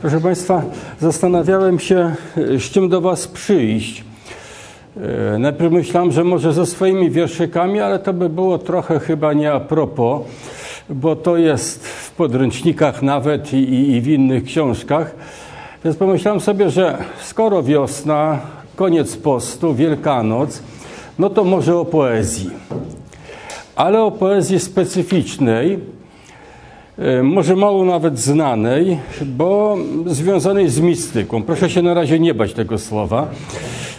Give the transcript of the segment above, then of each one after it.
Proszę Państwa, zastanawiałem się, z czym do Was przyjść. E, najpierw myślałem, że może ze swoimi wierszykami, ale to by było trochę chyba nie a propos, bo to jest w podręcznikach nawet i, i w innych książkach. Więc pomyślałem sobie, że skoro wiosna, koniec postu, Wielkanoc, no to może o poezji. Ale o poezji specyficznej, e, może mało nawet znanej, bo związanej z mistyką. Proszę się na razie nie bać tego słowa,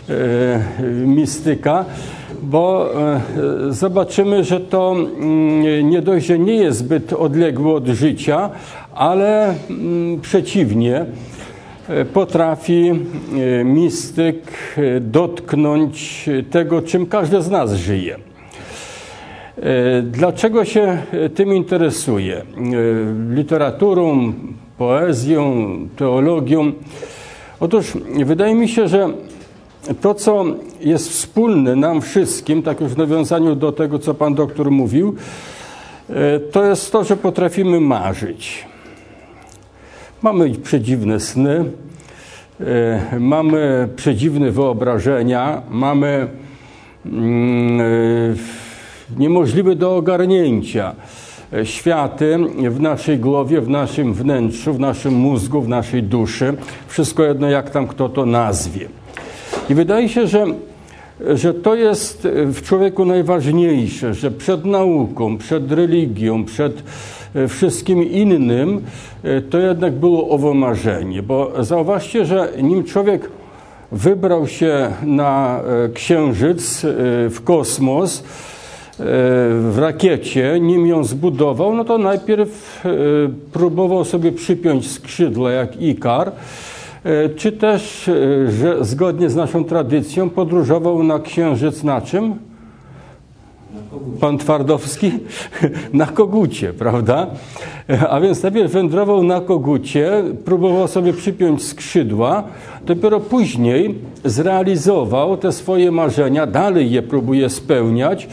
e, mistyka, bo e, zobaczymy, że to mm, nie dość, że nie jest zbyt odległe od życia, ale mm, przeciwnie, potrafi mistyk dotknąć tego, czym każdy z nas żyje. Dlaczego się tym interesuje? Literaturą, poezją, teologią? Otóż wydaje mi się, że to, co jest wspólne nam wszystkim, tak już w nawiązaniu do tego, co pan doktor mówił, to jest to, że potrafimy marzyć. Mamy przedziwne sny, e, mamy przedziwne wyobrażenia, mamy mm, e, niemożliwe do ogarnięcia światy w naszej głowie, w naszym wnętrzu, w naszym mózgu, w naszej duszy. Wszystko jedno, jak tam kto to nazwie. I wydaje się, że, że to jest w człowieku najważniejsze, że przed nauką, przed religią, przed E, wszystkim innym, e, to jednak było owo marzenie. Bo zauważcie, że nim człowiek wybrał się na e, księżyc, w kosmos, w rakiecie, nim ją zbudował, no to najpierw próbował sobie przypiąć skrzydła jak Ikar, czy też, że zgodnie z naszą tradycją, podróżował na księżyc na czym? pan Twardowski na kogucie, prawda? A więc najpierw wędrował na kogucie, próbował sobie przypiąć skrzydła, dopiero później zrealizował te swoje marzenia, dalej je próbuje spełniać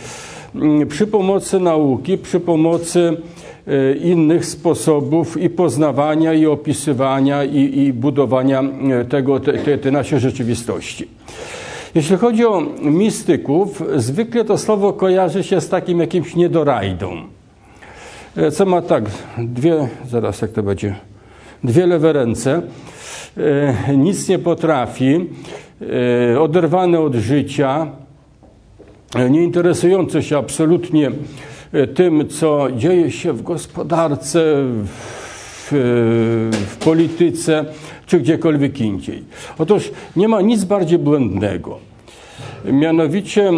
przy pomocy nauki, przy pomocy e, innych sposobów i poznawania, i opisywania, i, i budowania e, tego, te, te, naszej rzeczywistości. Jeśli chodzi o mistyków, zwykle to słowo kojarzy się z takim jakimś niedorajdą. E, co ma tak, dwie, zaraz jak to będzie, dwie lewe ręce, nic nie potrafi, e, oderwany od życia, nie interesujący się absolutnie tym, co dzieje się w gospodarce, w, w polityce, czy gdziekolwiek indziej. Otóż nie ma nic bardziej błędnego. Mianowicie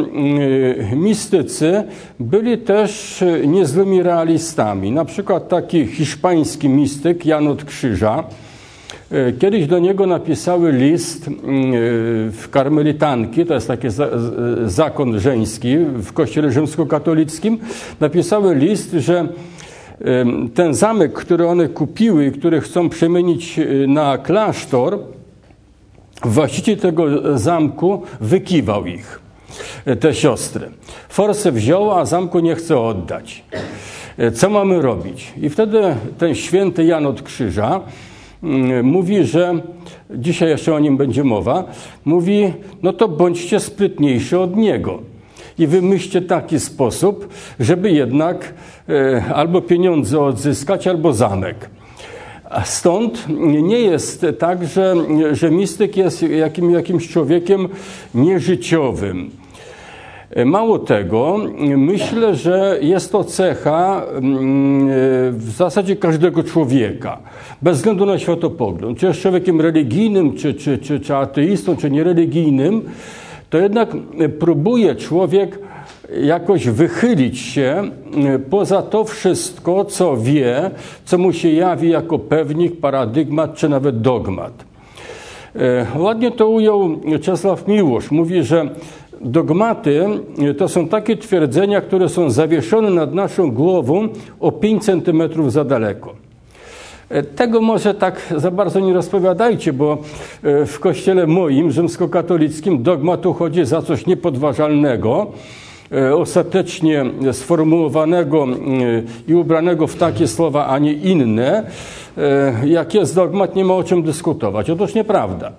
mistycy byli też niezłymi realistami. Na przykład taki hiszpański mistyk Jan od Krzyża, Kiedyś do niego napisały list y, w karmelitanki, to jest taki zakon żeński w kościele rzymskokatolickim, napisały list, że ten zamek, który one kupiły i który chcą przemienić na klasztor, właściciel tego zamku wykiwał ich, e, te siostry. Forsę wziął, a zamku nie chce oddać. E, co mamy robić? I wtedy ten święty Jan od Krzyża mm, mówi, że dzisiaj jeszcze o nim będzie mowa, mówi, no to bądźcie sprytniejsi od niego i wymyślcie taki sposób, żeby jednak e, albo pieniądze odzyskać, albo zamek. Stąd nie jest tak, że, że mistyk jest jakim, jakimś człowiekiem nieżyciowym. Mało tego, myślę, że jest to cecha mm, w zasadzie każdego człowieka, bez względu na światopogląd. Czy jest człowiekiem religijnym, czy, czy, czy, czy ateistą, czy niereligijnym, to jednak próbuje człowiek jakoś wychylić się poza to wszystko, co wie, co mu się jawi jako pewnik, paradygmat czy nawet dogmat. E, ładnie to ujął Czesław Miłosz. Mówi, że dogmaty to są takie twierdzenia, które są zawieszone nad naszą głową o 5 centymetrów za daleko. E, tego może tak za bardzo nie rozpowiadajcie, bo e, w kościele moim, rzymskokatolickim, dogmatu chodzi za coś niepodważalnego, e, ostatecznie sformułowanego i ubranego w takie słowa, a nie inne, jak jest dogmat, nie ma o czym dyskutować. Otóż nieprawda.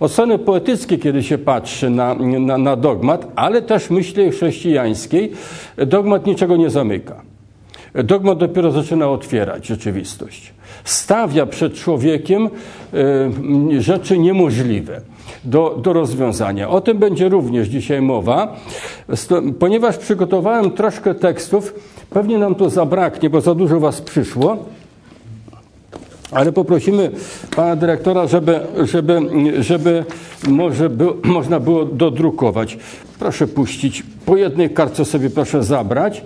Od strony poetyckiej, kiedy się patrzy na, na, na dogmat, ale też myśli chrześcijańskiej, dogmat niczego nie zamyka. Dogmat dopiero zaczyna otwierać rzeczywistość. Stawia przed człowiekiem y, rzeczy niemożliwe do, do rozwiązania. O tym będzie również dzisiaj mowa, ponieważ przygotowałem troszkę tekstów, pewnie nam to zabraknie, bo za dużo Was przyszło. Ale poprosimy pana dyrektora, żeby, żeby, żeby może by, można było dodrukować. Proszę puścić. Po jednej kartce sobie proszę zabrać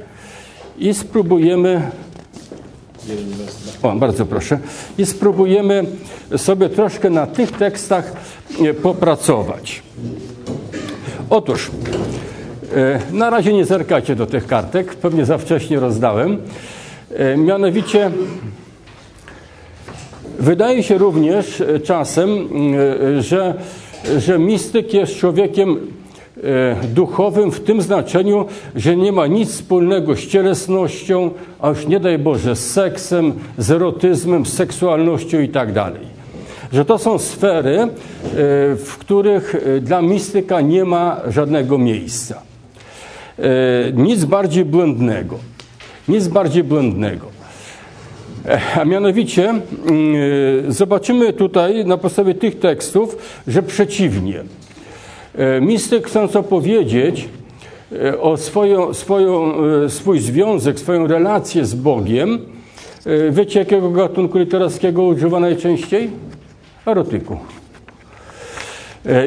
i spróbujemy. O, bardzo proszę. I spróbujemy sobie troszkę na tych tekstach e, popracować. Otóż, e, na razie nie zerkajcie do tych kartek, pewnie za wcześnie rozdałem. E, mianowicie, wydaje się również czasem, że, że mistyk jest człowiekiem E, duchowym w tym znaczeniu, że nie ma nic wspólnego z cielesnością, a już nie daj Boże z seksem, z erotyzmem, z seksualnością i tak. Że to są sfery, e, w których e, dla mistyka nie ma żadnego miejsca. Nic bardziej błędnego. Nic bardziej błędnego. A mianowicie mm, zobaczymy tutaj na podstawie tych tekstów, że przeciwnie. E, mistyk chcąc opowiedzieć e, o swoją, swoją, e, swój związek, swoją relację z Bogiem, wiecie jakiego gatunku literackiego używa najczęściej? Erotyku.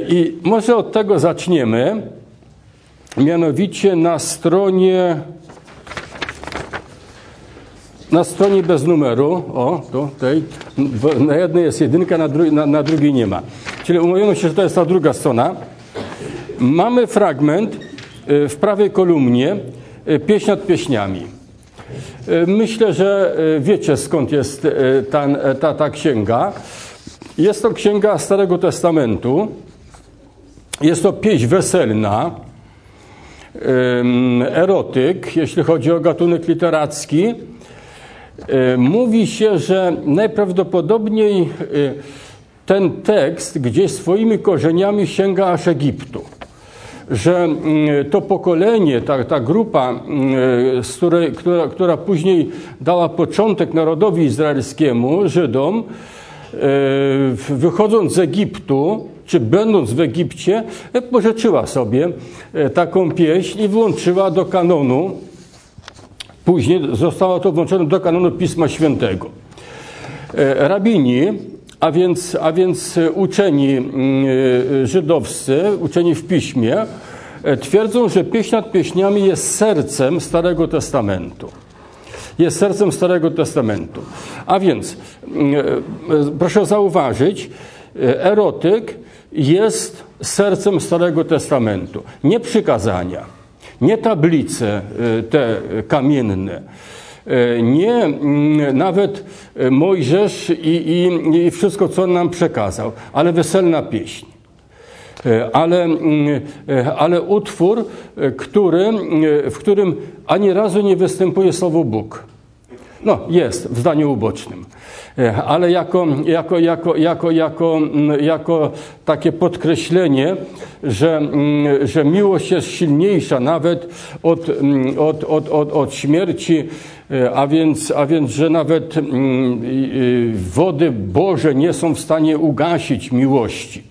I może od tego zaczniemy, mianowicie na stronie na stronie bez numeru, o, to tej, na jednej jest jedynka, na, dru, na, na drugiej nie ma. Czyli umówiono się, że to jest ta druga strona. Mamy fragment y, w prawej kolumnie y, pieśń nad pieśniami. Y, myślę, że wiecie skąd jest ta, ta, ta księga. Jest to księga Starego Testamentu. Jest to pieśń weselna, erotyk, jeśli chodzi o gatunek literacki. Mówi się, że najprawdopodobniej ten tekst gdzieś swoimi korzeniami sięga aż Egiptu że mm, to pokolenie, ta, ta grupa, mm, z której, która, która później dała początek narodowi izraelskiemu, Żydom, e, wychodząc z Egiptu, czy będąc w Egipcie, e, pożyczyła sobie e, taką pieśń i włączyła do kanonu. Później zostało to włączone do kanonu Pisma Świętego. Rabini a więc, a więc uczeni mm, y, żydowscy, uczeni w piśmie, e, twierdzą, że pieśń nad pieśniami jest sercem Starego Testamentu. Jest sercem Starego Testamentu. A więc, mm, e, proszę zauważyć, e, erotyk jest sercem Starego Testamentu. Nie przykazania, nie tablice te kamienne, E, nie mm, nawet e, Mojżesz i, i, i wszystko, co on nam przekazał, ale weselna pieśń. E, ale, mm, ale utwór, który, w którym ani razu nie występuje słowo Bóg. No, jest w zdaniu ubocznym. Ale jako, jako, jako, jako, jako, jako takie podkreślenie, że, że miłość jest silniejsza nawet od, od, od, od, od śmierci E, a więc, a więc że nawet wody Boże nie są w stanie ugasić miłości.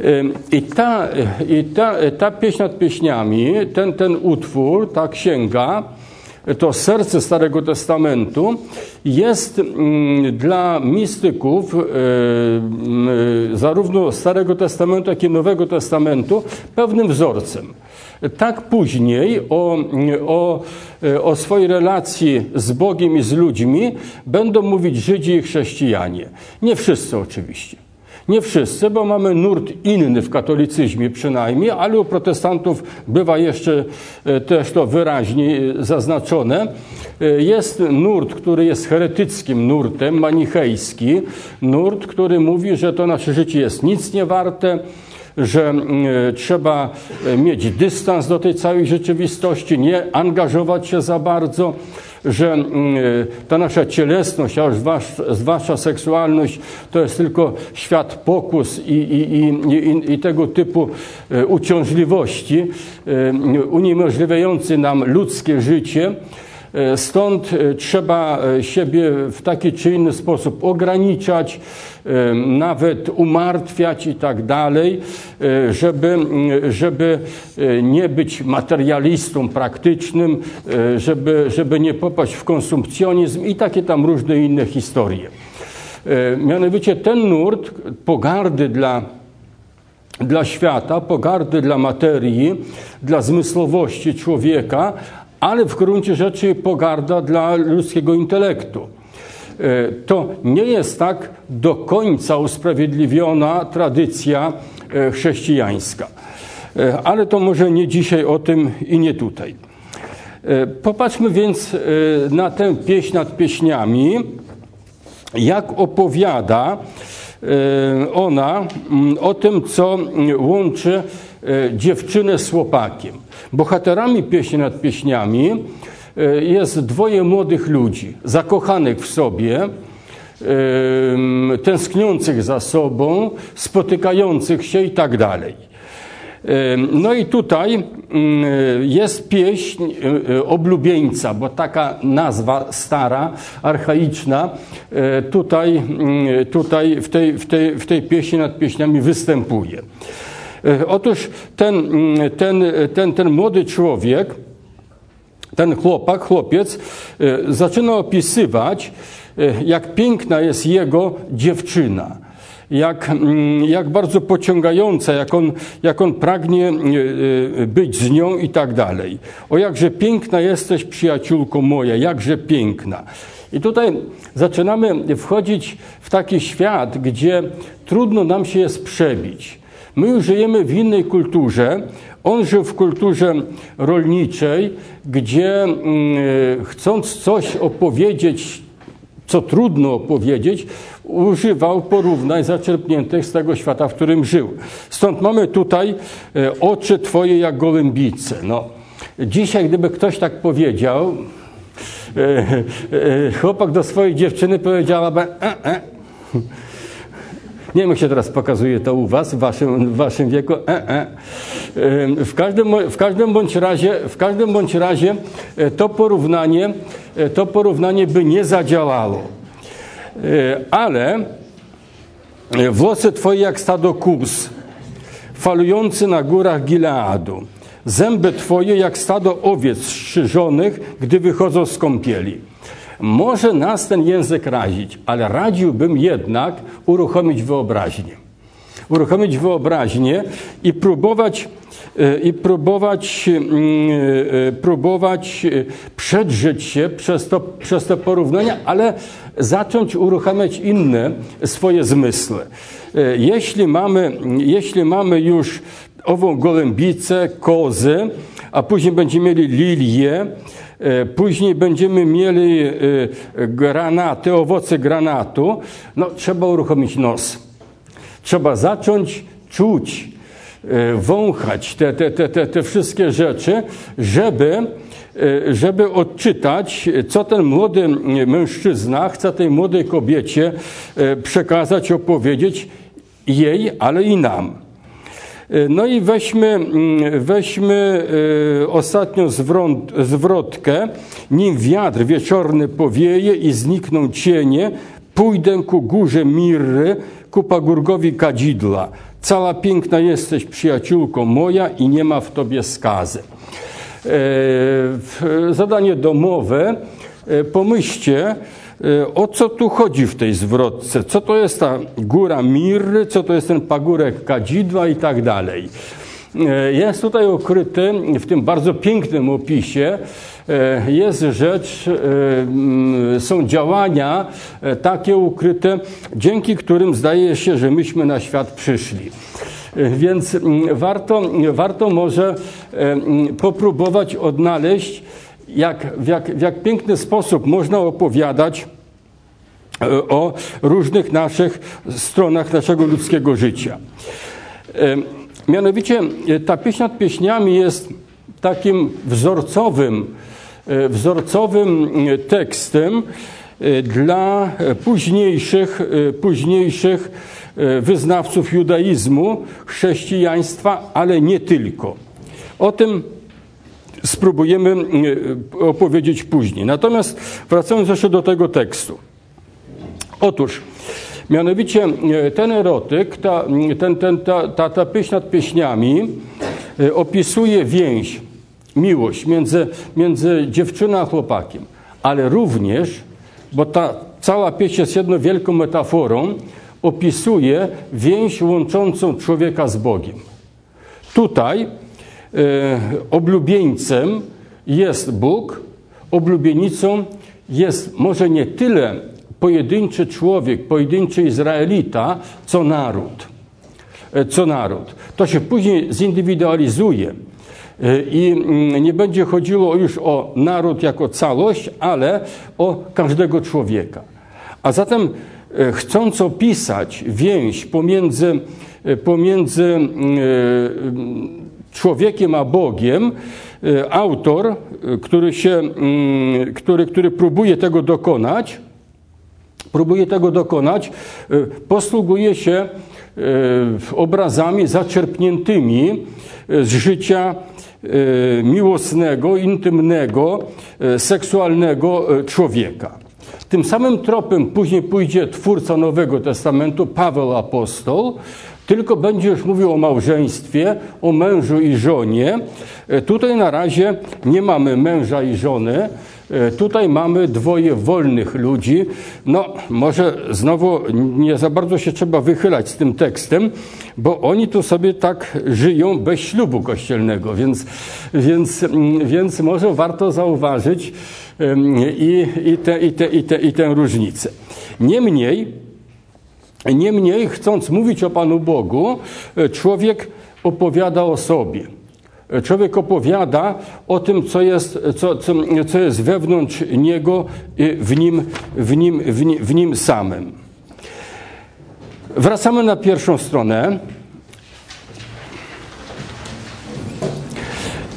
E, I ta, i ta, ta pieśń nad pieśniami, ten, ten utwór, ta księga, to serce Starego Testamentu jest mm, dla mistyków e, zarówno Starego Testamentu, jak i Nowego Testamentu pewnym wzorcem. Tak później o, o, o swojej relacji z Bogiem i z ludźmi będą mówić Żydzi i chrześcijanie. Nie wszyscy oczywiście. Nie wszyscy, bo mamy nurt inny w katolicyzmie przynajmniej, ale u protestantów bywa jeszcze e, też to wyraźnie zaznaczone. E, jest nurt, który jest heretyckim nurtem, manichejski. Nurt, który mówi, że to nasze życie jest nic nie warte, że trzeba mieć dystans do tej całej rzeczywistości, nie angażować się za bardzo, że mm, ta nasza cielesność, a zwłaszcza seksualność, to jest tylko świat pokus i, i, i, i tego typu e, uciążliwości, e, uniemożliwiający nam ludzkie życie. E, stąd trzeba siebie w taki czy inny sposób ograniczać, nawet umartwiać i tak dalej, e, żeby, żeby e, nie być materialistą praktycznym, e, żeby, żeby nie popaść w konsumpcjonizm i takie tam różne inne historie. Mianowicie ten nurt pogardy dla dla świata, pogardy dla materii, dla zmysłowości człowieka, ale w gruncie rzeczy pogarda dla ludzkiego intelektu. E, to nie jest tak do końca usprawiedliwiona tradycja e, chrześcijańska. E, ale to może nie dzisiaj o tym i nie tutaj. Popatrzmy więc na tę pieśń nad pieśniami, jak opowiada ona mm, o tym, co łączy dziewczynę z chłopakiem. Bohaterami pieśni nad pieśniami jest dwoje młodych ludzi, zakochanych w sobie, tęskniących za sobą, spotykających się i tak dalej. No i tutaj mm, jest pieśń e, e, oblubieńca, bo taka nazwa stara, archaiczna tutaj, mm, tutaj w, tej, w, tej, w tej pieśni nad pieśniami występuje. Otóż ten, mm, ten, ten, ten młody człowiek, ten chłopak, chłopiec e, zaczyna opisywać, e, jak piękna jest jego dziewczyna. Jak, mm, jak bardzo pociągająca, jak on, jak on pragnie e, być z nią i tak dalej. O jakże piękna jesteś, przyjaciółko moja, jakże piękna. I tutaj zaczynamy wchodzić w taki świat, gdzie trudno nam się jest przebić. My już żyjemy w innej kulturze, on żył w kulturze rolniczej, gdzie mm, chcąc coś opowiedzieć, co trudno opowiedzieć, używał porównań zaczerpniętych z tego świata, w którym żył. Stąd mamy tutaj e, oczy Twoje jak gołębice. No, dzisiaj, gdyby ktoś tak powiedział, e, e, chłopak do swojej dziewczyny powiedziałaby, e, e. Nie wiem, jak się teraz pokazuje to u was, w waszym, w waszym wieku. E, e. W, każdym, w, każdym bądź razie, w każdym bądź razie e, to porównanie, e, to porównanie by nie zadziałało. E, ale włosy twoje jak stado kus, falujący na górach Gileadu. Zęby twoje jak stado owiec strzyżonych, gdy wychodzą z kąpieli. Może nas ten język razić, ale radziłbym jednak uruchomić wyobraźnię. Uruchomić wyobraźnię i próbować e, i próbować, mm, e, próbować e, przedrzeć się przez to, przez to porównania, ale zacząć uruchamiać inne swoje zmysły. Jeśli mamy, jeśli mamy już ową golębicę, kozy, a później będziemy mieli lilię, później będziemy mieli e, granaty, owoce granatu. No, trzeba uruchomić nos. Trzeba zacząć czuć, e, wąchać te, te, te, te, te wszystkie rzeczy, żeby, żeby odczytać, co ten młody mężczyzna chce tej młodej kobiecie przekazać, opowiedzieć jej, ale i nam. E, no i weźmy, mm, weźmy e, ostatnią zwrotkę. Nim wiatr wieczorny powieje i znikną cienie, pójdę ku górze Mirry, ku pagórgowi kadzidła. Cała piękna jesteś, przyjaciółko moja, i nie ma w tobie skazy. E, zadanie domowe. Pomyślcie, Y, o co tu chodzi w tej zwrotce? Co to jest ta góra Mirry, co to jest ten pagórek kadzidła i tak dalej. Y, jest tutaj ukryty w tym bardzo pięknym opisie, y, jest rzecz, mm, są działania takie ukryte, dzięki którym zdaje się, że myśmy na świat przyszli. Więc mm, warto, warto może mm, popróbować odnaleźć jak, w, jak, w jak piękny sposób można opowiadać e, o różnych naszych stronach naszego ludzkiego życia. E, Mianowicie ta pieśń nad pieśniami jest takim wzorcowym, wzorcowym tekstem dla późniejszych, późniejszych wyznawców judaizmu, chrześcijaństwa, ale nie tylko. O tym spróbujemy opowiedzieć później. Natomiast wracając jeszcze do tego tekstu. Otóż, mianowicie ten erotyk, ta, ten, ten, ta, ta, ta pieśń nad pieśniami opisuje więź, miłość między, między dziewczyną a chłopakiem, ale również, bo ta cała pieśń jest jedną wielką metaforą, opisuje więź łączącą człowieka z Bogiem. Tutaj e, oblubieńcem jest Bóg, oblubienicą jest może nie tyle pojedynczy człowiek, pojedynczy Izraelita, co naród. E, co naród. To się później zindywidualizuje e, i mm, nie będzie chodziło już o naród jako całość, ale o każdego człowieka. A zatem E, chcąc opisać więź pomiędzy, e, pomiędzy e, człowiekiem a Bogiem, autor, który, się, który, który próbuje tego dokonać, próbuje tego dokonać, posługuje się obrazami zaczerpniętymi z życia miłosnego, intymnego, seksualnego człowieka. Tym samym tropem później pójdzie twórca Nowego Testamentu, Paweł Apostoł, tylko będzie już mówił o małżeństwie, o mężu i żonie. E, tutaj na razie nie mamy męża i żony. E, tutaj mamy dwoje wolnych ludzi. No, może znowu nie za bardzo się trzeba wychylać z tym tekstem, bo oni tu sobie tak żyją bez ślubu kościelnego, więc, więc, więc może warto zauważyć, i, i, te, i, te, i, te, i tę różnicę. Niemniej, niemniej, chcąc mówić o Panu Bogu, e, człowiek opowiada o sobie. E, człowiek opowiada o tym, co jest, co, co, co jest wewnątrz niego, w nim, w, nim, w, nim, w nim samym. Wracamy na pierwszą stronę.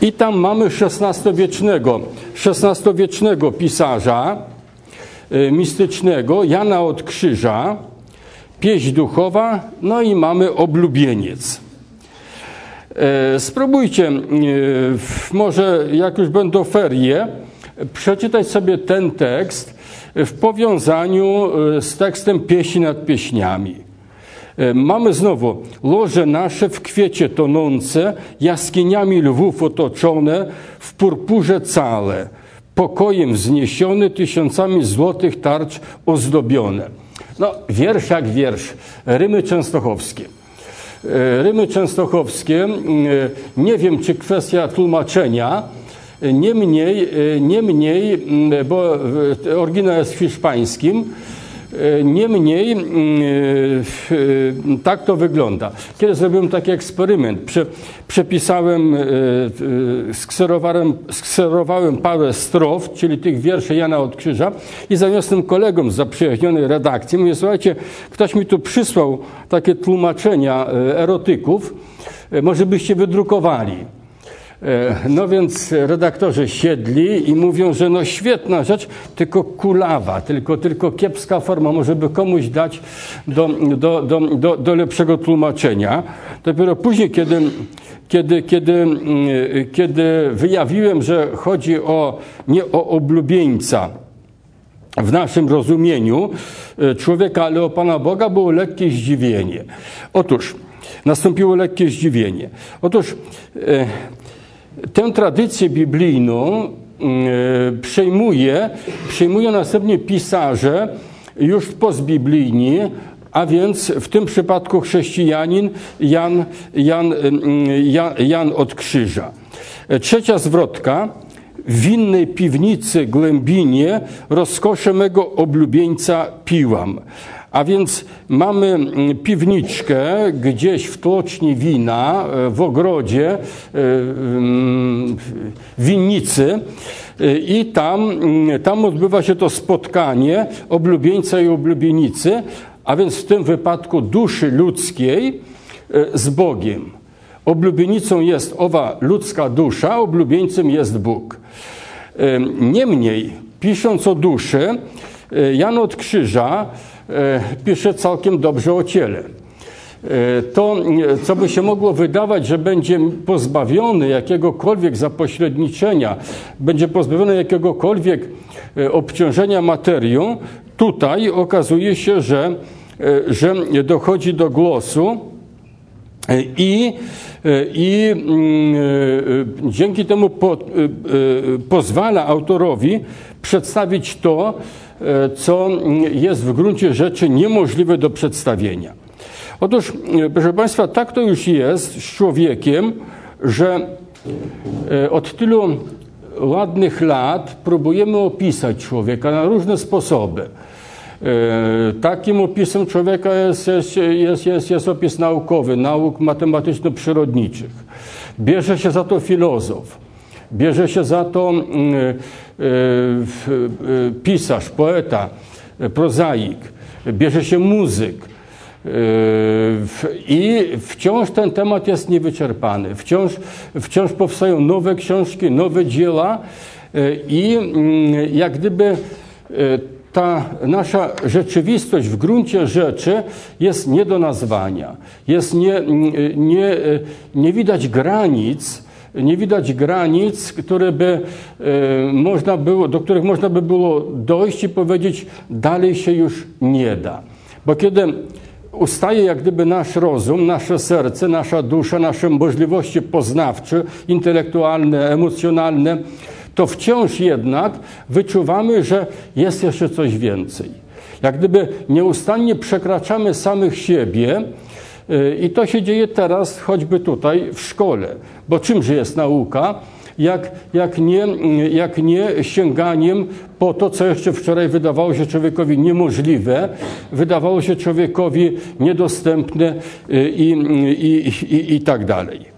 I tam mamy XVI-wiecznego XVI-wiecznego pisarza mistycznego Jana od Krzyża, pieśń duchowa, no i mamy oblubieniec. E, spróbujcie, y, może jak już będą ferie, przeczytać sobie ten tekst w powiązaniu y, z tekstem pieśni nad pieśniami. E, mamy znowu loże nasze w kwiecie tonące, jaskiniami lwów otoczone, w purpurze całe, pokojem wzniesione, tysiącami złotych tarcz ozdobione. No, wiersz jak wiersz, rymy częstochowskie. E, rymy częstochowskie, e, nie wiem czy kwestia tłumaczenia, niemniej, niemniej bo oryginał jest hiszpańskim, E, niemniej mm, e, tak to wygląda. Kiedy zrobiłem taki eksperyment, prze, przepisałem, e, skserowałem, skserowałem parę strof, czyli tych wierszy Jana od Krzyża i zaniosłem kolegom z zaprzyjaźnionej redakcji. Mówię, słuchajcie, ktoś mi tu przysłał takie tłumaczenia erotyków, może byście wydrukowali. E, no więc redaktorzy siedli i mówią, że no świetna rzecz, tylko kulawa, tylko, tylko kiepska forma, może by komuś dać do, do, do, do, do lepszego tłumaczenia. Dopiero później, kiedy, kiedy, kiedy, mm, kiedy wyjawiłem, że chodzi o, nie o oblubieńca, w naszym rozumieniu e, człowieka, ale o Pana Boga było lekkie zdziwienie. Otóż nastąpiło lekkie zdziwienie. Otóż e, Tę tradycję biblijną mm, przejmuje, przejmują następnie pisarze już postbiblijni, a więc w tym przypadku chrześcijanin Jan, Jan, mm, Jan, Jan od Krzyża. Trzecia zwrotka. W innej piwnicy głębinie rozkosze mego oblubieńca piłam. A więc mamy mm, piwniczkę gdzieś w tłoczni wina, e, w ogrodzie, e, winnicy e, i tam, mm, tam odbywa się to spotkanie oblubieńca i oblubienicy, a więc w tym wypadku duszy ludzkiej z Bogiem. Oblubienicą jest owa ludzka dusza, oblubieńcem jest Bóg. Niemniej, pisząc o duszy, Jan od Krzyża pisze całkiem dobrze o ciele. To, co by się mogło wydawać, że będzie pozbawiony jakiegokolwiek zapośredniczenia, będzie pozbawiony jakiegokolwiek obciążenia materią, tutaj okazuje się, że, że dochodzi do głosu i, i mm, dzięki temu po, pozwala autorowi przedstawić to, co jest w gruncie rzeczy niemożliwe do przedstawienia. Otóż, proszę Państwa, tak to już jest z człowiekiem, że od tylu ładnych lat próbujemy opisać człowieka na różne sposoby. Takim opisem człowieka jest, jest, jest, jest, jest opis naukowy, nauk matematyczno-przyrodniczych. Bierze się za to filozof, bierze się za to pisarz, poeta, prozaik, bierze się muzyk. I wciąż ten temat jest niewyczerpany. Wciąż, wciąż powstają nowe książki, nowe dzieła i jak gdyby ta nasza rzeczywistość w gruncie rzeczy jest nie do nazwania. Jest nie, nie, nie widać granic, nie widać granic, które by e, można było, do których można by było dojść i powiedzieć, dalej się już nie da. Bo kiedy ustaje jak gdyby nasz rozum, nasze serce, nasza dusza, nasze możliwości poznawcze, intelektualne, emocjonalne, to wciąż jednak wyczuwamy, że jest jeszcze coś więcej. Jak gdyby nieustannie przekraczamy samych siebie, i to się dzieje teraz, choćby tutaj w szkole. Bo czymże jest nauka? Jak, jak, nie, jak nie sięganiem po to, co jeszcze wczoraj wydawało się człowiekowi niemożliwe, wydawało się człowiekowi niedostępne y, i, i, i, i tak dalej.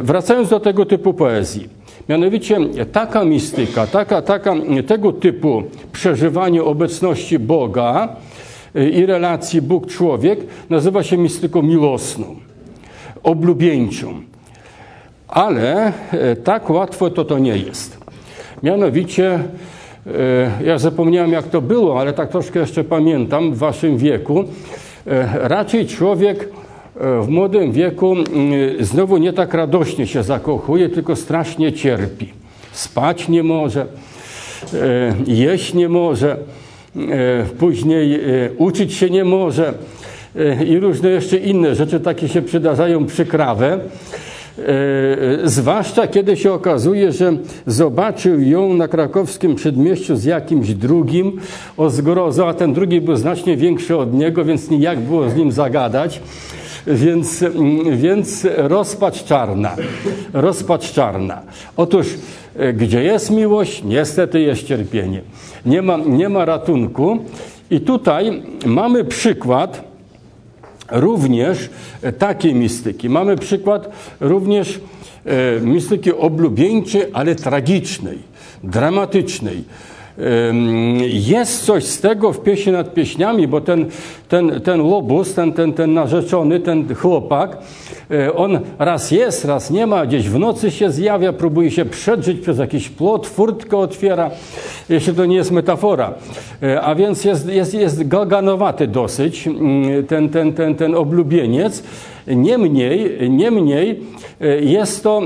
Wracając do tego typu poezji. Mianowicie taka mistyka, taka, taka, tego typu przeżywanie obecności Boga y, i relacji Bóg-człowiek nazywa się mistyką miłosną, oblubieńczą. Ale y, tak łatwo to to nie jest. Mianowicie, y, ja zapomniałem jak to było, ale tak troszkę jeszcze pamiętam w waszym wieku, raczej człowiek w młodym wieku znowu nie tak radośnie się zakochuje, tylko strasznie cierpi. Spać nie może, e, jeść nie może, e, później e, uczyć się nie może i różne jeszcze inne rzeczy takie się przydarzają przykrawe. Zwłaszcza kiedy się okazuje, że zobaczył ją na krakowskim przedmieściu z jakimś drugim o zgrozo, a ten drugi był znacznie większy od niego, więc nijak było z nim zagadać. Więc, więc rozpacz czarna. Rozpacz czarna. Otóż, e, gdzie jest miłość, niestety jest cierpienie. Nie ma, nie ma ratunku. I tutaj mamy przykład również takiej mistyki. Mamy przykład również e, mistyki oblubieńczej, ale tragicznej, dramatycznej jest coś z tego w pieśni nad pieśniami, bo ten, ten, ten lobus, ten, ten, ten narzeczony, ten chłopak, e, on raz jest, raz nie ma, gdzieś w nocy się zjawia, próbuje się przedrzeć przez jakiś plot, furtkę otwiera, jeśli to nie jest metafora. E, a więc jest, jest, jest gaganowaty dosyć mm, ten, ten, ten, ten oblubieniec. Niemniej, niemniej e, jest to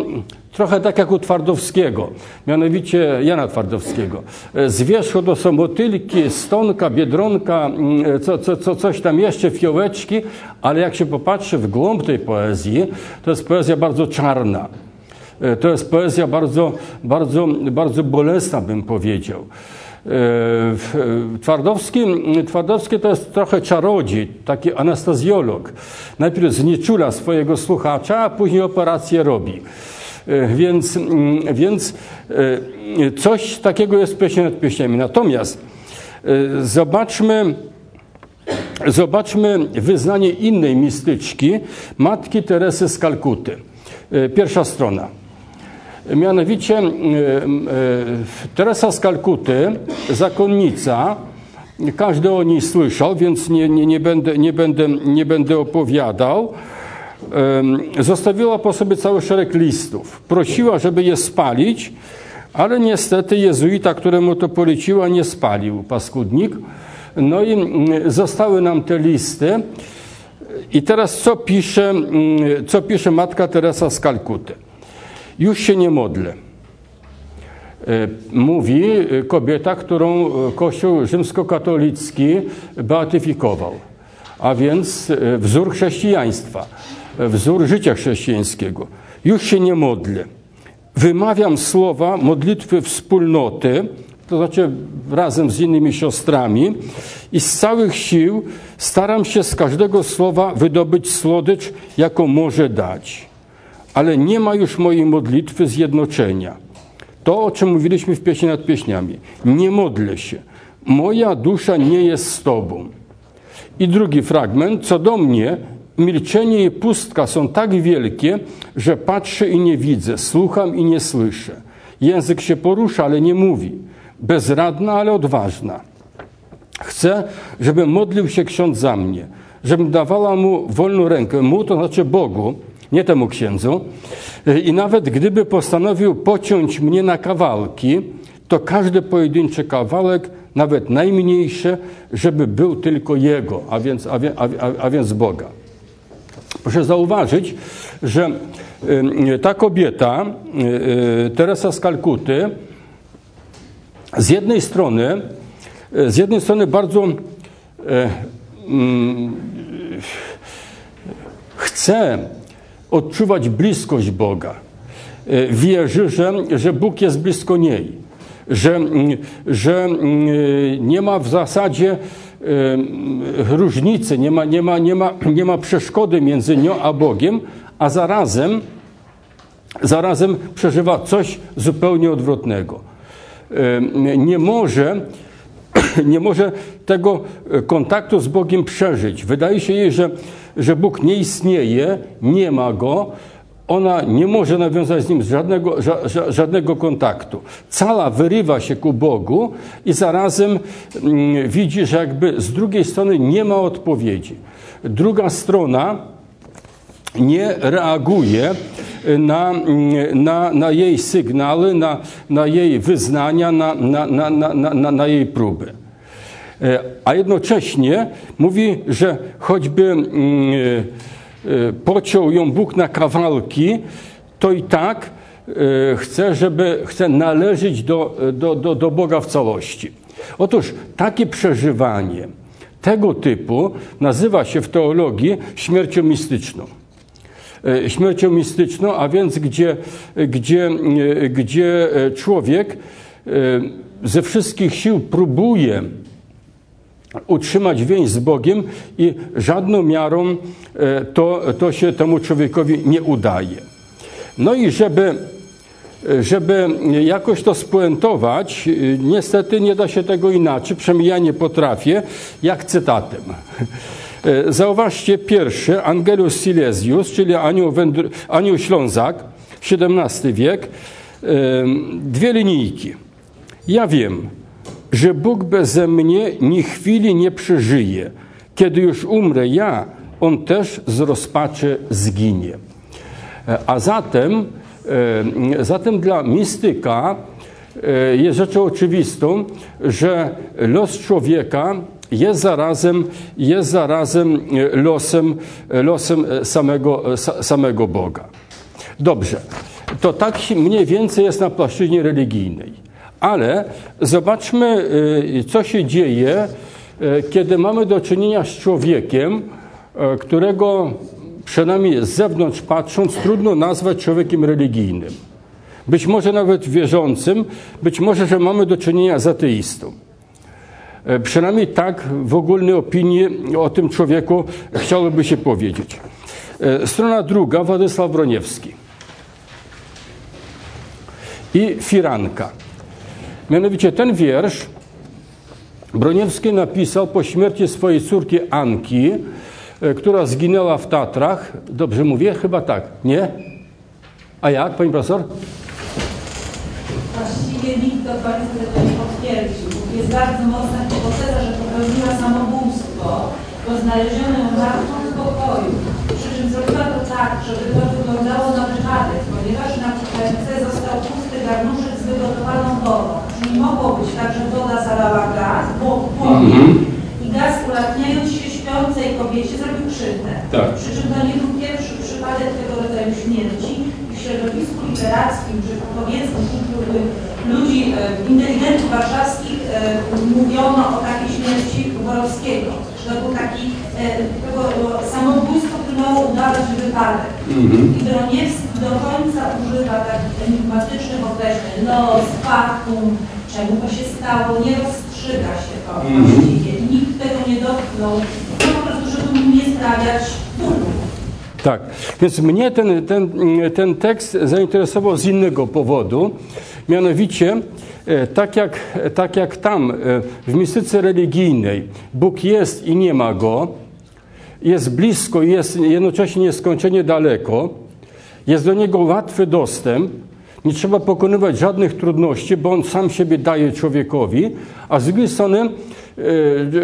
Trochę tak jak u Twardowskiego, mianowicie Jana Twardowskiego. Z wierzchu to są motylki, stonka, biedronka, mm, co, co, co, coś tam jeszcze, fiołeczki, ale jak się popatrzy w głąb tej poezji, to jest poezja bardzo czarna. E, to jest poezja bardzo, bardzo, bardzo bolesna, bym powiedział. E, Twardowski, Twardowski to jest trochę czarodziej, taki anestezjolog. Najpierw znieczula swojego słuchacza, a później operację robi. E, więc, mm, więc e, coś takiego jest w pieśni nad pieśniami. Natomiast e, zobaczmy, zobaczmy wyznanie innej mistyczki, matki Teresy z Kalkuty. Pierwsza strona. Mianowicie Teresa z Kalkuty, zakonnica, każdy o niej słyszał, więc nie, nie, nie, będę, nie, będę, nie będę opowiadał. Zostawiła po sobie cały szereg listów. Prosiła, żeby je spalić, ale niestety jezuita, któremu to poleciła, nie spalił, paskudnik. No i mm, zostały nam te listy. I teraz co pisze, mm, co pisze matka Teresa z Kalkuty? Już się nie modlę. E, mówi kobieta, którą Kościół rzymskokatolicki beatyfikował, a więc e, wzór chrześcijaństwa, e, wzór życia chrześcijańskiego. Już się nie modlę. Wymawiam słowa modlitwy wspólnoty, to znaczy razem z innymi siostrami i z całych sił staram się z każdego słowa wydobyć słodycz, jaką może dać. Ale nie ma już mojej modlitwy zjednoczenia. To, o czym mówiliśmy w pieśni nad pieśniami. Nie modlę się. Moja dusza nie jest z Tobą. I drugi fragment. Co do mnie, milczenie i pustka są tak wielkie, że patrzę i nie widzę, słucham i nie słyszę. Język się porusza, ale nie mówi bezradna, ale odważna. Chcę, żeby modlił się ksiądz za mnie, żebym dawała mu wolną rękę, mu to znaczy Bogu, nie temu księdzu. I nawet gdyby postanowił pociąć mnie na kawałki, to każdy pojedynczy kawałek, nawet najmniejszy, żeby był tylko Jego, a więc, a, a, a więc Boga. Proszę zauważyć, że ta kobieta, y, y, Teresa z Kalkuty, z jednej strony, z jednej strony bardzo mm, chce odczuwać bliskość Boga. Wierzy, że, że Bóg jest blisko niej, że, że nie ma w zasadzie różnicy, nie ma, nie, ma, nie, ma, nie ma przeszkody między nią a Bogiem, a zarazem, zarazem przeżywa coś zupełnie odwrotnego nie może, nie może tego kontaktu z Bogiem przeżyć. Wydaje się jej, że, że Bóg nie istnieje, nie ma go, ona nie może nawiązać z nim żadnego, ża, żadnego kontaktu. Cała wyrywa się ku Bogu i zarazem mm, widzi, że jakby z drugiej strony nie ma odpowiedzi. Druga strona nie reaguje na, na, na jej sygnały, na, na jej wyznania, na, na, na, na, na, na jej próby. E, a jednocześnie mówi, że choćby mm, pociął ją Bóg na kawałki, to i tak e, chce, żeby, chce należeć do, do, do, do Boga w całości. Otóż takie przeżywanie tego typu nazywa się w teologii śmiercią mistyczną. E, śmiercią mistyczną, a więc gdzie, gdzie, gdzie człowiek ze wszystkich sił próbuje utrzymać więź z Bogiem i żadną miarą to, to się temu człowiekowi nie udaje. No i żeby, żeby jakoś to spuentować, niestety nie da się tego inaczej, przynajmniej ja nie potrafię, jak cytatem. E, zauważcie pierwszy, Angelus Silesius, czyli anioł, anioł Ślązak, XVII wiek, e, dwie linijki. Ja wiem, że Bóg beze mnie ni chwili nie przeżyje. Kiedy już umrę ja, On też z rozpaczy zginie. E, a zatem, zatem dla mistyka jest rzeczą oczywistą, że los człowieka jest zarazem, jest zarazem e, losem, e, losem e, samego, samego Boga. Dobrze, to tak mniej więcej jest na płaszczyźnie religijnej. Ale zobaczmy, co się dzieje, kiedy mamy do czynienia z człowiekiem, którego przynajmniej z zewnątrz patrząc trudno nazwać człowiekiem religijnym. Być może nawet wierzącym, być może, że mamy do czynienia z ateistą. Przynajmniej tak w ogólnej opinii o tym człowieku chciałoby się powiedzieć. Strona druga, Władysław Broniewski i Firanka. Mianowicie ten wiersz Broniewski napisał po śmierci swojej córki Anki, e, która zginęła w Tatrach. Dobrze mówię? Chyba tak. Nie? A jak, pani profesor? Właściwie nikt do końca tego nie potwierdził jest bardzo mocna hipoteza, że popełniła samobójstwo, bo znaleziono ją martwą w pokoju, przy czym zrobiła to tak, żeby to wyglądało na wypadek, ponieważ na kuchence został pusty garnuszek z wygotowaną wodą. Mogło być tak, że woda zalała gaz, bo płomień i gaz ulatniając się śpiącej kobiecie zrobił krzywdę. Tak. Przy czym to nie był pierwszy przypadek tego rodzaju śmierci. W środowisku literackim, czy powiedzmy wśród ludzi e, inteligentów warszawskich e, mówiono o takiej śmierci Borowskiego. To był taki samobójstwo, które miało udawać wypadek. I Broniewski do końca używa takich enigmatycznych określeń. Los, faktum, czemu to się stało, nie rozstrzyga się to właściwie. Nikt tego nie dotknął. No po prostu, żeby mu nie sprawiać bólu. Tak, więc mnie ten, ten, ten tekst zainteresował z innego powodu. Mianowicie, e, tak jak, tak jak tam e, w mistyce religijnej Bóg jest i nie ma go, jest blisko i jest jednocześnie nieskończenie daleko, jest do niego łatwy dostęp, nie trzeba pokonywać żadnych trudności, bo on sam siebie daje człowiekowi, a z drugiej strony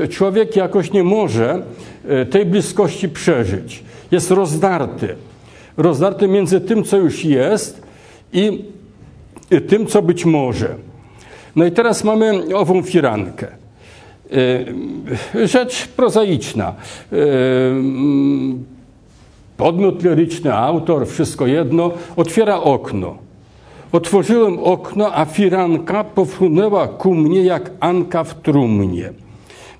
e, człowiek jakoś nie może e, tej bliskości przeżyć. Jest rozdarty. Rozdarty między tym, co już jest i tym, co być może. No i teraz mamy ową firankę. E, Rzecz prozaiczna. Podmiot liryczny, autor, wszystko jedno, otwiera okno. Otworzyłem okno, a firanka pofrunęła ku mnie jak Anka w trumnie.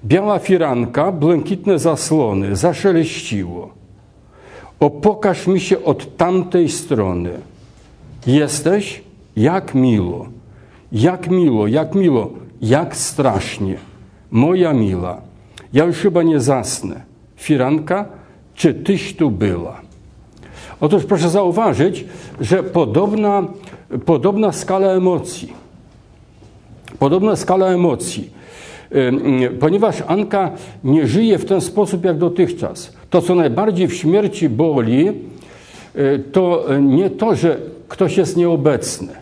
Biała firanka, błękitne zasłony, zaszeleściło. O, pokaż mi się od tamtej strony. Jesteś? Jak miło, jak miło, jak miło, jak strasznie. Moja mila, ja już chyba nie zasnę. Firanka, czy tyś tu była? Otóż proszę zauważyć, że podobna, podobna skala emocji, podobna skala emocji, ponieważ Anka nie żyje w ten sposób jak dotychczas. To, co najbardziej w śmierci boli, to nie to, że ktoś jest nieobecny,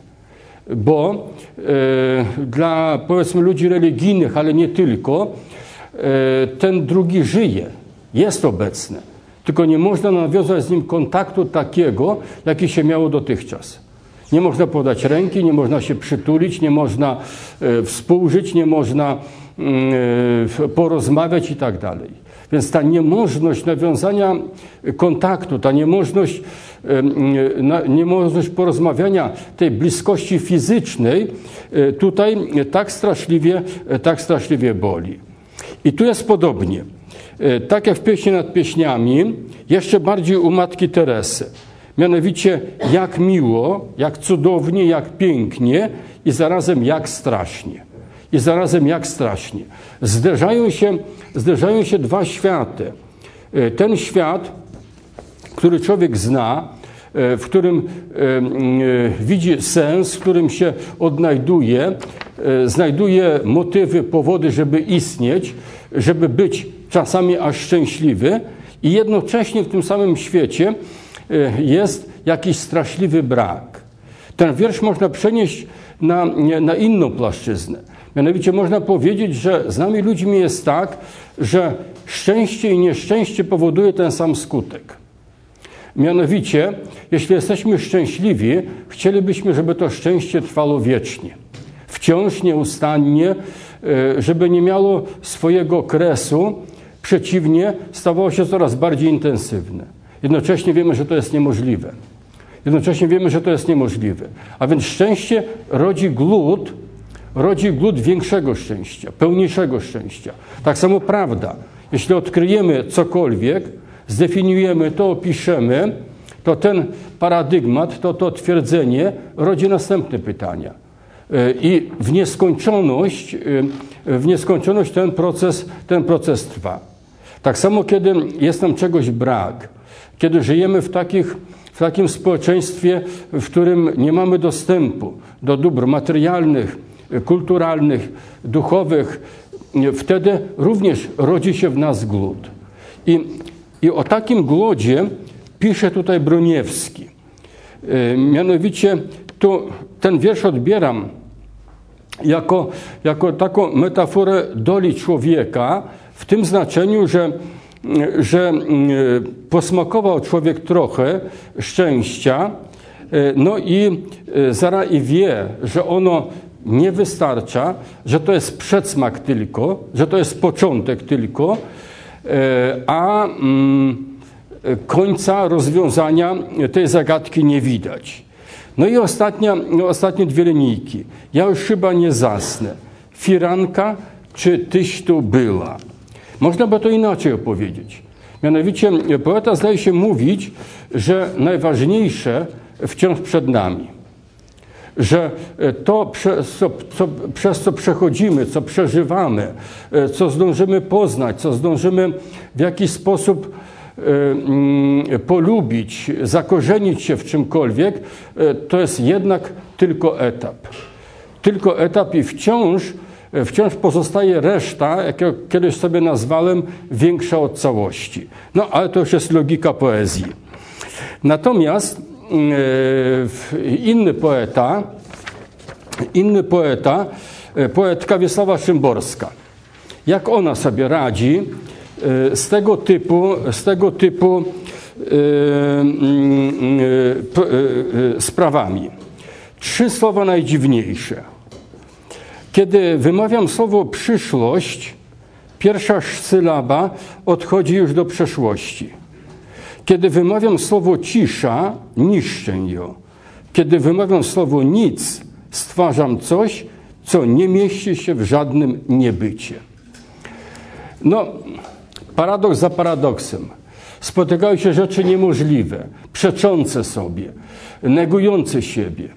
bo e, dla powiedzmy ludzi religijnych, ale nie tylko, e, ten drugi żyje, jest obecny, tylko nie można nawiązać z nim kontaktu takiego, jaki się miało dotychczas. Nie można podać ręki, nie można się przytulić, nie można e, współżyć, nie można mm, e, porozmawiać i tak dalej. Więc ta niemożność nawiązania kontaktu, ta niemożność, e, niemożność porozmawiania tej bliskości fizycznej tutaj tak straszliwie, tak straszliwie boli. I tu jest podobnie. Tak jak w pieśni nad pieśniami, jeszcze bardziej u Matki Teresy. Mianowicie jak miło, jak cudownie, jak pięknie i zarazem jak strasznie. I zarazem jak strasznie. Zderzają się, zderzają się dwa światy. E, Ten świat, który człowiek zna, e, w którym e, widzi sens, w którym się odnajduje, znajduje motywy, powody, żeby istnieć, żeby być czasami aż szczęśliwy, i jednocześnie w tym samym świecie jest jakiś straszliwy brak. Ten wiersz można przenieść na, na inną płaszczyznę. Mianowicie można powiedzieć, że z nami ludźmi jest tak, że szczęście i nieszczęście powoduje ten sam skutek. Mianowicie, jeśli jesteśmy szczęśliwi, chcielibyśmy, żeby to szczęście trwało wiecznie. Wciąż nieustannie, e, żeby nie miało swojego kresu, przeciwnie, stawało się coraz bardziej intensywne. Jednocześnie wiemy, że to jest niemożliwe. Jednocześnie wiemy, że to jest niemożliwe. A więc szczęście rodzi głód, rodzi głód większego szczęścia, pełniejszego szczęścia. Tak samo prawda. Jeśli odkryjemy cokolwiek, zdefiniujemy to, opiszemy, to ten paradygmat, to, to twierdzenie rodzi następne pytania. E, I w nieskończoność, e, w nieskończoność ten proces, ten proces trwa. Tak samo, kiedy jest nam czegoś brak, kiedy żyjemy w, takich, w takim społeczeństwie, w którym nie mamy dostępu do dóbr materialnych, kulturalnych, duchowych, wtedy również rodzi się w nas głód. I, i o takim głodzie pisze tutaj Broniewski. E, Mianowicie tu ten wiersz odbieram jako, jako taką metaforę doli człowieka, w tym znaczeniu, że że posmakował człowiek trochę szczęścia, no i zaraz i wie, że ono nie wystarcza, że to jest przedsmak tylko, że to jest początek tylko, a mm, końca rozwiązania tej zagadki nie widać. No i ostatnia, ostatnie dwie linijki. Ja już chyba nie zasnę. Firanka czy tyś tu była? Można by to inaczej opowiedzieć. Mianowicie poeta zdaje się mówić, że najważniejsze wciąż przed nami. Że to, przez co, co, przez co przechodzimy, co przeżywamy, co zdążymy poznać, co zdążymy w jakiś sposób E, mm, polubić, zakorzenić się w czymkolwiek, e, to jest jednak tylko etap. Tylko etap i wciąż, e, wciąż pozostaje reszta, jak ja kiedyś sobie nazwałem, większa od całości. No ale to już jest logika poezji. Natomiast inny poeta, inny poeta, poetka Wiesława Szymborska, jak ona sobie radzi E, z tego typu, z tego typu e, mm, e, sprawami. Trzy słowa najdziwniejsze. Kiedy wymawiam słowo przyszłość, pierwsza sylaba odchodzi już do przeszłości. Kiedy wymawiam słowo cisza, niszczę ją. Kiedy wymawiam słowo nic, stwarzam coś, co nie mieści się w żadnym niebycie. No, Paradoks za paradoksem. Spotykają się rzeczy niemożliwe, przeczące sobie, negujące siebie.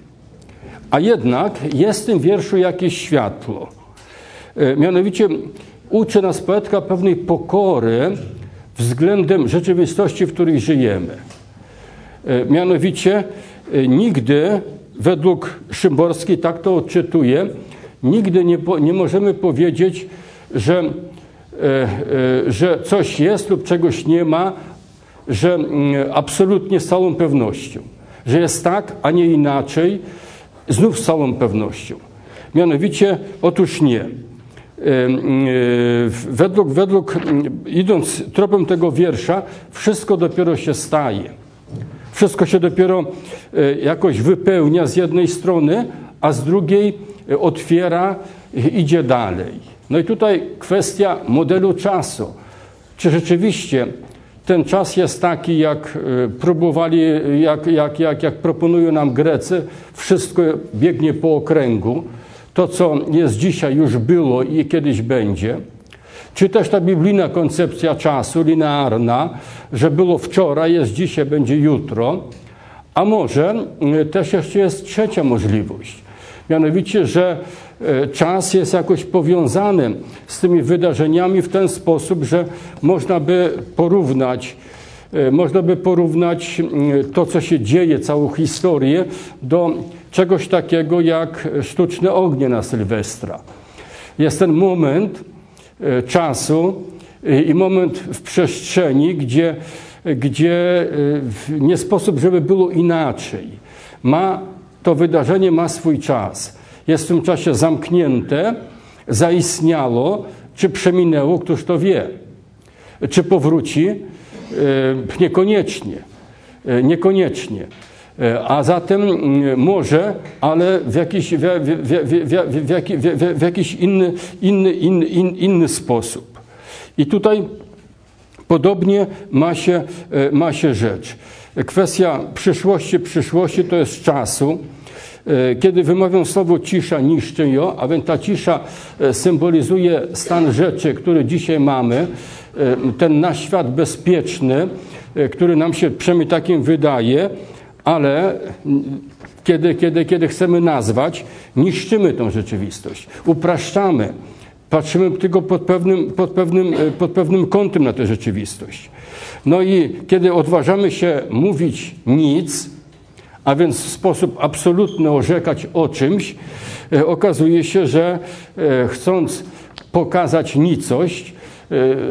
A jednak jest w tym wierszu jakieś światło. E, mianowicie uczy nas poetka pewnej pokory względem rzeczywistości, w której żyjemy. E, mianowicie e, nigdy, według Szymborskiej, tak to odczytuję, nigdy nie, nie możemy powiedzieć, że że coś jest lub czegoś nie ma, że mm, absolutnie z całą pewnością, że jest tak, a nie inaczej, znów z całą pewnością. Mianowicie, otóż nie. E, według, według, idąc tropem tego wiersza, wszystko dopiero się staje. Wszystko się dopiero jakoś wypełnia z jednej strony, a z drugiej otwiera, idzie dalej. No i tutaj kwestia modelu czasu. Czy rzeczywiście ten czas jest taki, jak e, próbowali, jak, jak, jak, jak proponują nam Grecy, wszystko biegnie po okręgu. To, co jest dzisiaj, już było i kiedyś będzie. Czy też ta biblijna koncepcja czasu, linearna, że było wczoraj, jest dzisiaj, będzie jutro. A może e, też jeszcze jest trzecia możliwość. Mianowicie, że czas jest jakoś powiązany z tymi wydarzeniami w ten sposób, że można by porównać e, można by porównać to, co się dzieje, całą historię, do czegoś takiego jak sztuczne ognie na Sylwestra. Jest ten moment e, czasu i moment w przestrzeni, gdzie, gdzie nie sposób, żeby było inaczej. Ma, to wydarzenie ma swój czas jest w tym czasie zamknięte, zaistniało, czy przeminęło, któż to wie. Czy powróci? E, niekoniecznie. E, niekoniecznie. E, a zatem mm, może, ale w jakiś, w, jakiś inny, inny, inny, inny sposób. I tutaj podobnie ma się, ma się rzecz. Kwestia przyszłości, przyszłości to jest czasu. E, kiedy wymawiam słowo cisza, niszczę ją, a więc ta cisza e, symbolizuje stan rzeczy, który dzisiaj mamy, e, ten nasz świat bezpieczny, który nam się przynajmniej takim wydaje, ale kiedy, kiedy, kiedy chcemy nazwać, niszczymy tą rzeczywistość, upraszczamy, patrzymy tylko pod pewnym, pod, pewnym, pod pewnym kątem na tę rzeczywistość. No i kiedy odważamy się mówić nic, a więc w sposób absolutny orzekać o czymś, e, okazuje się, że e, chcąc pokazać nicość,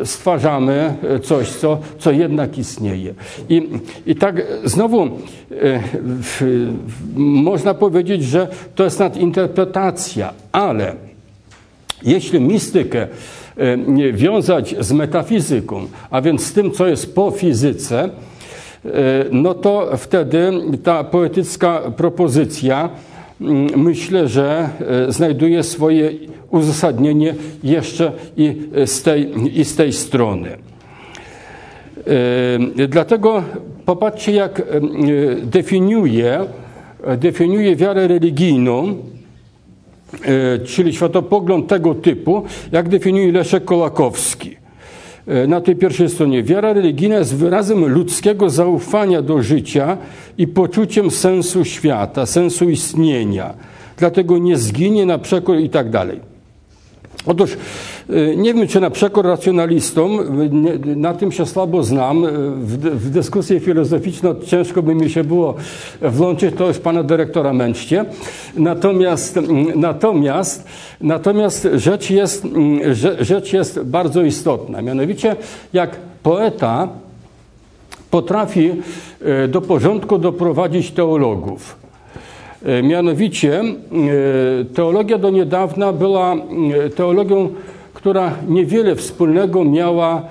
e, stwarzamy coś, co, co jednak istnieje. I, I tak znowu można powiedzieć, że to jest nadinterpretacja, ale Jeśli mistykę wiązać z metafizyką, a więc z tym, co jest po fizyce, no to wtedy ta poetycka propozycja myślę, że znajduje swoje uzasadnienie jeszcze i z tej, i z tej strony. Dlatego popatrzcie, jak definiuje, definiuje wiarę religijną, czyli światopogląd tego typu, jak definiuje Leszek Kolakowski. Na tej pierwszej stronie. Wiara religijna jest wyrazem ludzkiego zaufania do życia i poczuciem sensu świata, sensu istnienia. Dlatego nie zginie na przekór i tak dalej. Otóż y, nie wiem, czy na przekór racjonalistom, na tym się słabo znam. W, w dyskusję filozoficzną ciężko by mi się było włączyć, to już pana dyrektora męczcie. Natomiast, natomiast, natomiast rzecz, jest, rzecz jest bardzo istotna. Mianowicie, jak poeta potrafi y, do porządku doprowadzić teologów, mianowicie e, teologia do niedawna była e, teologią, która niewiele wspólnego miała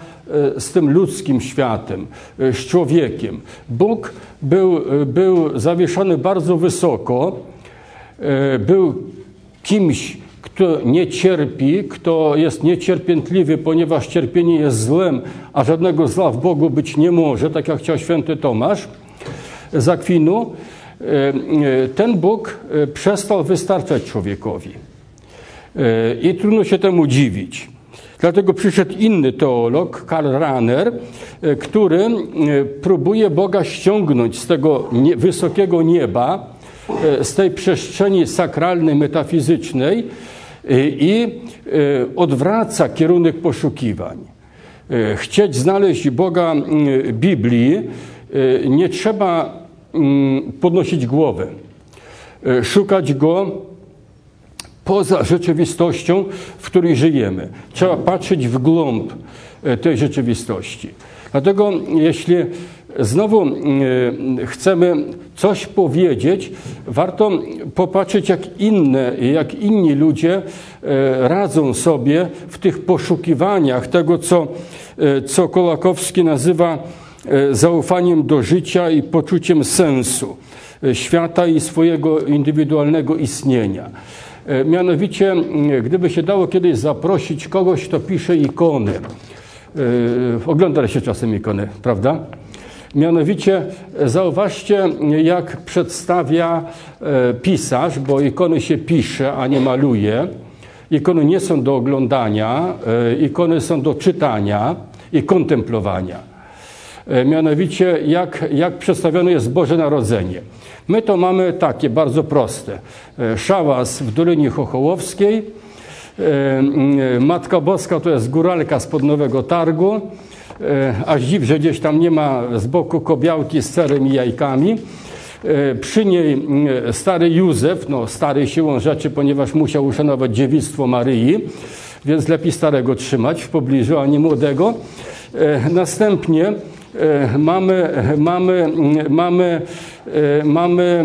z tym ludzkim światem, z człowiekiem. Bóg był, był zawieszony bardzo wysoko, był kimś, kto nie cierpi, kto jest niecierpiętliwy, ponieważ cierpienie jest złem, a żadnego zła w Bogu być nie może, tak jak chciał święty Tomasz z Akwinu. E, e, ten Bóg e, przestał wystarczać człowiekowi. I trudno się temu dziwić. Dlatego przyszedł inny teolog, Karl Rahner, który próbuje Boga ściągnąć z tego wysokiego nieba, z tej przestrzeni sakralnej, metafizycznej i odwraca kierunek poszukiwań. Chcieć znaleźć Boga Biblii nie trzeba podnosić głowę, e, szukać go poza rzeczywistością, w której żyjemy. Trzeba patrzeć w głąb e, tej rzeczywistości. Dlatego, jeśli znowu e, chcemy coś powiedzieć, warto popatrzeć, jak inne, jak inni ludzie radzą sobie w tych poszukiwaniach tego, co, co Kolakowski nazywa zaufaniem do życia i poczuciem sensu e, świata i swojego indywidualnego istnienia. E, mianowicie, gdyby się dało kiedyś zaprosić kogoś, kto pisze ikony, ogląda się czasem ikony, prawda? Mianowicie zauważcie, jak przedstawia pisarz, bo ikony się pisze, a nie maluje. Ikony nie są do oglądania, ikony są do czytania i kontemplowania. E, mianowicie jak, jak przedstawione jest Boże Narodzenie. My to mamy takie bardzo proste. E, szałas w Dolinie Chochołowskiej, e, Matka Boska to jest góralka z Nowego Targu, aż dziw, że gdzieś tam nie ma z boku kobiałki z serem i jajkami. Przy niej stary Józef, no stary siłą rzeczy, ponieważ musiał uszanować dziewictwo Maryi, więc lepiej starego trzymać w pobliżu, a nie młodego. Następnie mamy, mamy, mamy, e, mamy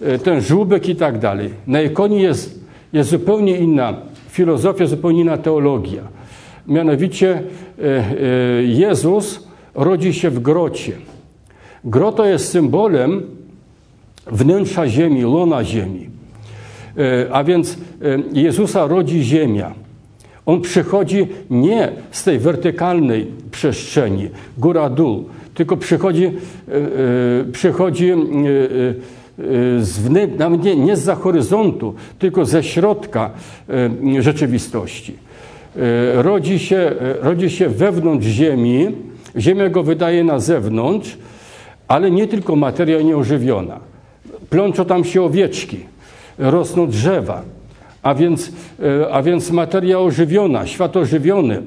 e, ten żółbek i tak dalej. Na ikonie jest, jest zupełnie inna filozofia, zupełnie inna teologia. Mianowicie Jezus rodzi się w grocie. Groto jest symbolem wnętrza ziemi, lona ziemi. A więc Jezusa rodzi ziemia. On przychodzi nie z tej wertykalnej przestrzeni, góra-dół, tylko przychodzi, e, e, przychodzi e, z nawet nie, nie z horyzontu, tylko ze środka rzeczywistości. Rodzi się, rodzi się wewnątrz ziemi, ziemia go wydaje na zewnątrz, ale nie tylko materia nieożywiona. Plączą tam się owieczki, rosną drzewa, a więc, e, a więc materia ożywiona, świat ożywiony e,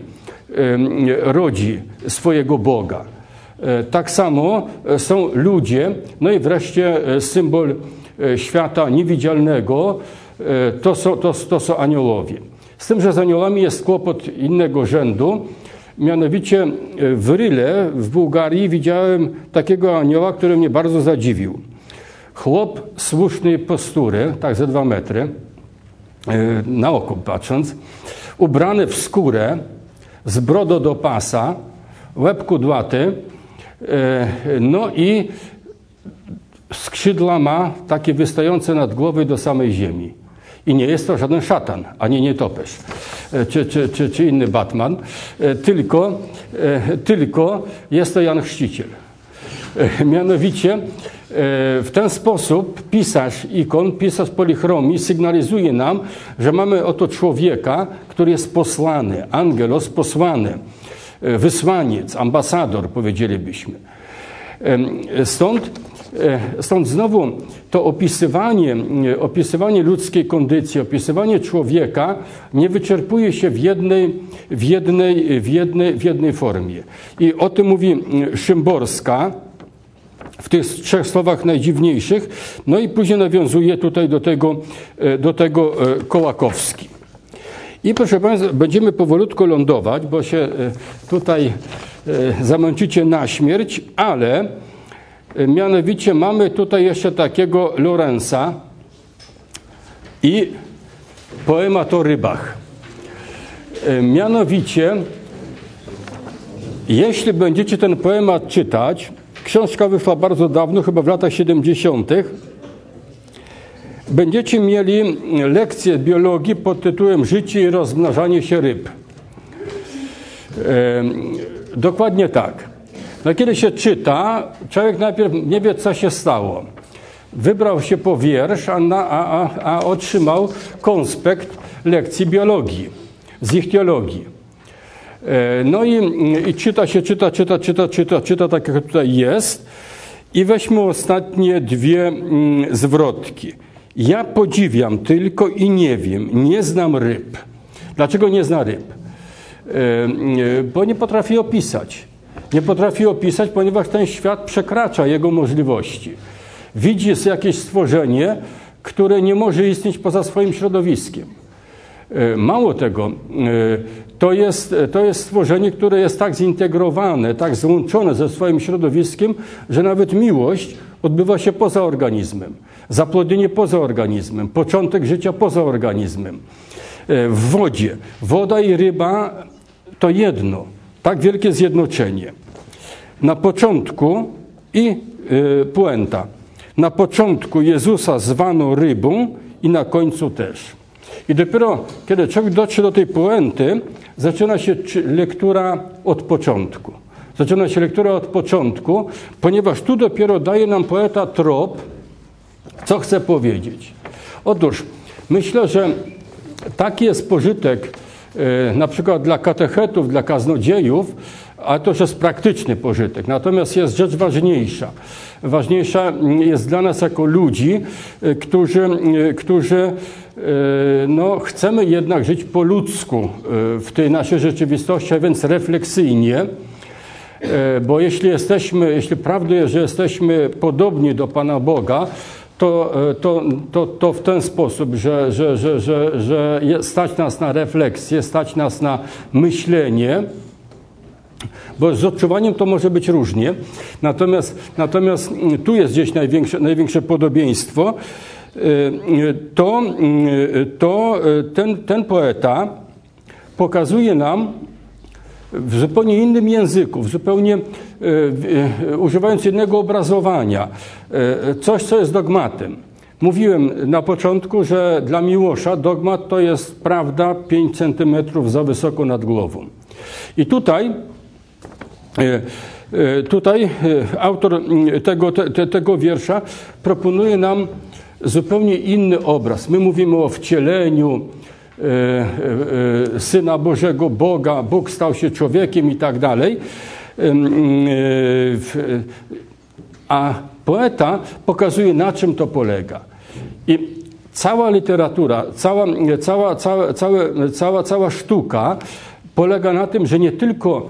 rodzi swojego Boga. E, tak samo są ludzie, no i wreszcie symbol świata niewidzialnego to są, to, to są aniołowie. Z tym, że z aniołami jest kłopot innego rzędu. Mianowicie w Ryle w Bułgarii widziałem takiego anioła, który mnie bardzo zadziwił. Chłop słusznej postury, tak ze dwa metry, na oko patrząc, ubrany w skórę, z brodo do pasa, łeb kudłaty, no i skrzydła ma takie wystające nad głowy do samej ziemi. I nie jest to żaden szatan, ani nietoperz, e, czy, czy, czy, czy inny Batman, e, tylko, e, tylko jest to Jan Chrzciciel. Mianowicie w ten sposób pisarz ikon, pisarz polichromii sygnalizuje nam, że mamy oto człowieka, który jest posłany, angelos posłany, wysłaniec, ambasador powiedzielibyśmy. Stąd E, stąd znowu to opisywanie, e, opisywanie ludzkiej kondycji, opisywanie człowieka nie wyczerpuje się w jednej, w jednej, w jednej, w jednej formie. I o tym mówi Szymborska w tych trzech słowach najdziwniejszych, no i później nawiązuje tutaj do tego, e, do tego Kołakowski. I proszę Państwa, będziemy powolutku lądować, bo się tutaj zamęczycie na śmierć, ale E, mianowicie mamy tutaj jeszcze takiego Lorenza i poemat o rybach. E, mianowicie, jeśli będziecie ten poemat czytać, książka wyszła bardzo dawno, chyba w latach 70., będziecie mieli lekcję biologii pod tytułem Życie i rozmnażanie się ryb. Dokładnie tak. No kiedy się czyta, człowiek najpierw nie wie, co się stało. Wybrał się po wiersz, a, na, a, a otrzymał konspekt lekcji biologii, z ichtiologii. E, no i, i czyta się, czyta, czyta, czyta, czyta, czyta, tak jak tutaj jest. I weźmy ostatnie dwie mm, zwrotki. Ja podziwiam tylko i nie wiem, nie znam ryb. Dlaczego nie zna ryb? E, e, bo nie potrafi opisać nie potrafi opisać, ponieważ ten świat przekracza jego możliwości. Widzi jakieś stworzenie, które nie może istnieć poza swoim środowiskiem. Mało tego, to jest, to jest stworzenie, które jest tak zintegrowane, tak złączone ze swoim środowiskiem, że nawet miłość odbywa się poza organizmem, zaplodnienie poza organizmem, początek życia poza organizmem. E, w wodzie. Woda i ryba to jedno. Tak wielkie zjednoczenie. Na początku i y, puenta. Na początku Jezusa zwano rybą i na końcu też. I dopiero kiedy człowiek dotrze do tej puenty, zaczyna się lektura od początku. Zaczyna się lektura od początku, ponieważ tu dopiero daje nam poeta trop, co chce powiedzieć. Otóż myślę, że taki jest pożytek E, na przykład dla katechetów, dla kaznodziejów, a to już jest praktyczny pożytek. Natomiast jest rzecz ważniejsza. Ważniejsza jest dla nas jako ludzi, e, którzy, e, którzy no, chcemy jednak żyć po ludzku w tej naszej rzeczywistości, a więc refleksyjnie. Bo jeśli jesteśmy, jeśli prawdą jest, że jesteśmy podobni do Pana Boga, to, e, to, to, to w ten sposób, że, że, że, że, że stać nas na refleksję, stać nas na myślenie, bo z odczuwaniem to może być różnie. Natomiast, natomiast mm, tu jest gdzieś największe, największe podobieństwo. E, to, to e, ten, ten poeta pokazuje nam, w zupełnie innym języku, w zupełnie e, e, używając jednego obrazowania, e, coś, co jest dogmatem. Mówiłem na początku, że dla Miłosza dogmat to jest prawda 5 centymetrów za wysoko nad głową. I tutaj, tutaj autor tego, te, tego wiersza proponuje nam zupełnie inny obraz. My mówimy o wcieleniu, E, e, Syna Bożego Boga, Bóg stał się człowiekiem i tak dalej. E, a poeta pokazuje, na czym to polega. I cała literatura, cała, cała, cała, cała, cała, cała sztuka polega na tym, że nie tylko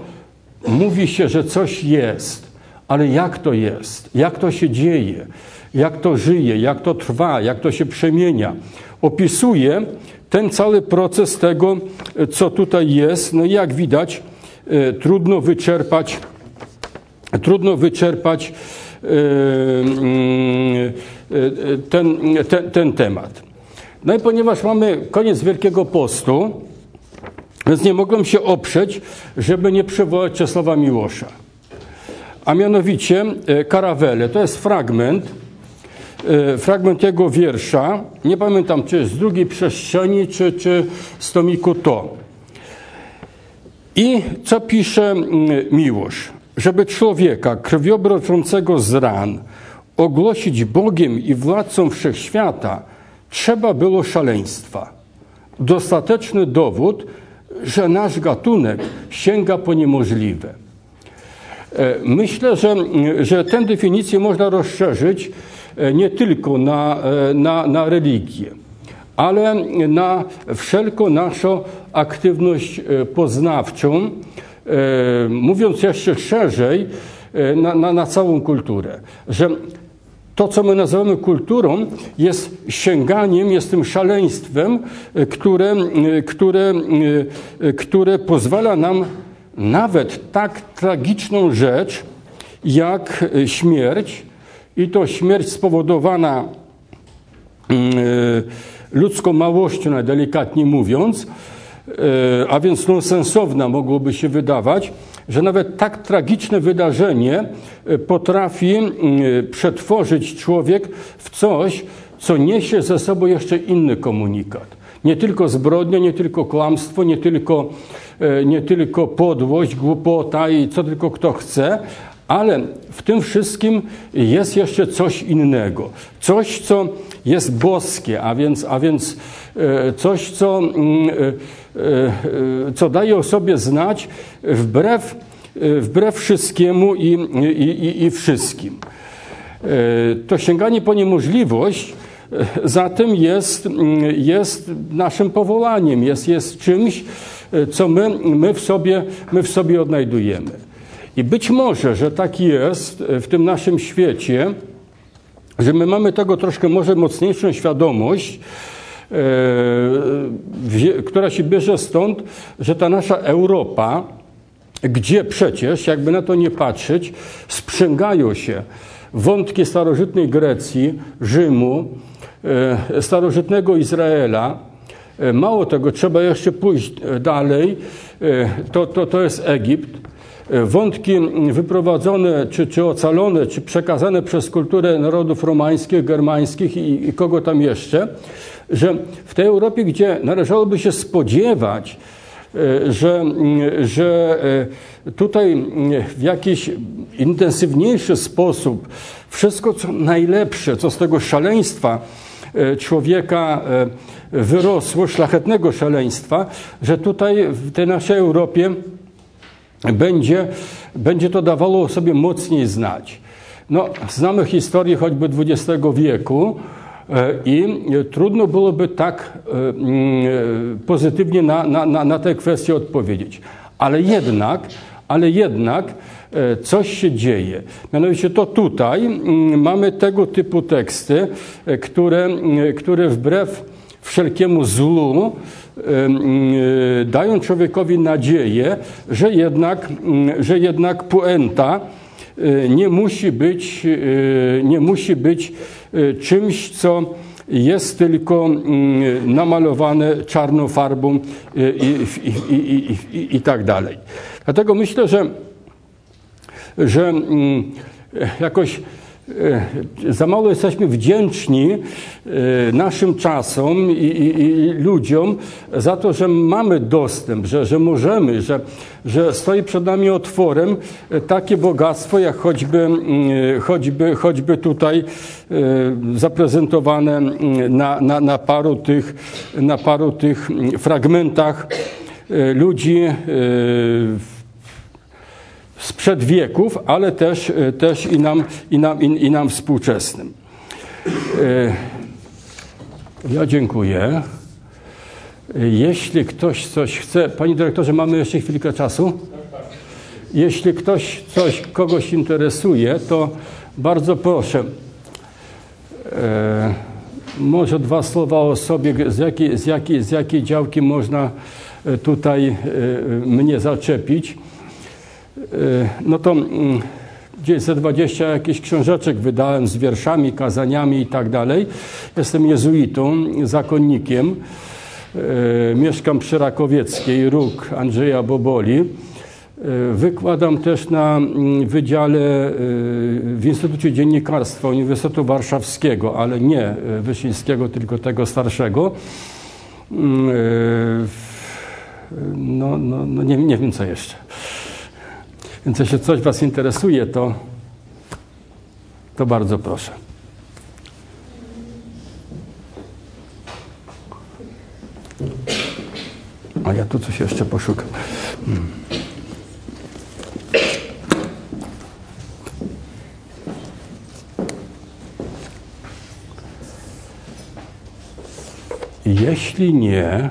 mówi się, że coś jest, ale jak to jest, jak to się dzieje, jak to żyje, jak to trwa, jak to się przemienia. Opisuje ten cały proces tego, co tutaj jest, no jak widać, e, trudno wyczerpać, trudno wyczerpać e, mm, e, ten, ten, ten temat. No i ponieważ mamy koniec Wielkiego Postu, więc nie mogłem się oprzeć, żeby nie przywołać Czesława Miłosza. A mianowicie Karawele, to jest fragment, fragment jego wiersza, nie pamiętam czy z drugiej przestrzeni, czy, czy z tomiku to. I co pisze Miłosz? Żeby człowieka krwiobroczącego z ran ogłosić Bogiem i władcą wszechświata, trzeba było szaleństwa. Dostateczny dowód, że nasz gatunek sięga po niemożliwe. E, myślę, że, że tę definicję można rozszerzyć e, nie tylko na, e, na, na religię, ale na wszelką naszą aktywność poznawczą, mówiąc jeszcze szerzej, na, na, na całą kulturę. Że to, co my nazywamy kulturą, jest sięganiem, jest tym szaleństwem, które, które, które pozwala nam nawet tak tragiczną rzecz jak śmierć, i to śmierć spowodowana ludzką małością, najdelikatniej mówiąc, a więc nonsensowna mogłoby się wydawać, że nawet tak tragiczne wydarzenie e, potrafi mm, przetworzyć człowiek w coś, co niesie ze sobą jeszcze inny komunikat. Nie tylko zbrodnia, nie tylko kłamstwo, nie tylko, e, nie tylko podłość, głupota i co tylko kto chce, ale w tym wszystkim jest jeszcze coś innego. Coś, co jest boskie, a więc, a więc e, coś, co, mm, e, co daje o sobie znać wbrew, wbrew wszystkiemu i, i, i, wszystkim. To sięganie po niemożliwość zatem jest, jest naszym powołaniem, jest, jest czymś, co my, my, w sobie, my w sobie odnajdujemy. I być może, że tak jest w tym naszym świecie, że my mamy tego troszkę może mocniejszą świadomość, e, która się bierze stąd, że ta nasza Europa, gdzie przecież, jakby na to nie patrzeć, sprzęgają się wątki starożytnej Grecji, Rzymu, e, starożytnego Izraela. E, mało tego, trzeba jeszcze pójść dalej, to, to, to jest Egipt wątki wyprowadzone, czy, czy ocalone, czy przekazane przez kulturę narodów romańskich, germańskich i, i kogo tam jeszcze, że w tej Europie, gdzie należałoby się spodziewać, e, że, że e, tutaj w jakiś intensywniejszy sposób wszystko, co najlepsze, co z tego szaleństwa e, człowieka wyrosło, szlachetnego szaleństwa, że tutaj w tej naszej Europie będzie, będzie to dawało sobie mocniej znać. No, znamy historię choćby XX wieku e, i trudno byłoby tak e, mm, pozytywnie na, na, na tę kwestię odpowiedzieć. Ale jednak, ale jednak e, coś się dzieje. Mianowicie to tutaj mm, mamy tego typu teksty, które, które wbrew wszelkiemu zlu dają człowiekowi nadzieję, że jednak, że jednak puenta y, nie musi być, y, nie musi być czymś, co jest tylko namalowane czarną farbą i, i, i, i, tak dalej. Dlatego myślę, że, że jakoś E, za mało jesteśmy wdzięczni e, naszym czasom i, i, i, ludziom za to, że mamy dostęp, że, że możemy, że, że stoi przed nami otworem e, takie bogactwo, jak choćby, choćby, choćby tutaj zaprezentowane na, na, na, paru tych, na paru tych fragmentach ludzi sprzed wieków, ale też, e, też i, nam, i, nam, i, i nam współczesnym. E, ja dziękuję. Jeśli ktoś coś chce, panie dyrektorze, mamy jeszcze chwilkę czasu? Jeśli ktoś coś kogoś interesuje, to bardzo proszę. E, może dwa słowa o sobie, z jakiej, z jakiej, z jakiej działki można tutaj mnie zaczepić. E, no to gdzieś ze 20 jakichś książeczek wydałem z wierszami, kazaniami i tak dalej. Jestem jezuitą, zakonnikiem. E, mieszkam przy Rakowieckiej, róg Andrzeja Boboli. E, wykładam też na mm, wydziale w Instytucie Dziennikarstwa Uniwersytetu Warszawskiego, ale nie Wyszyńskiego, tylko tego starszego. Mm, no, no, no nie, nie wiem co jeszcze. Więc jeśli coś Was interesuje, to, to bardzo proszę. A ja tu coś jeszcze poszukam. Hmm. Jeśli nie,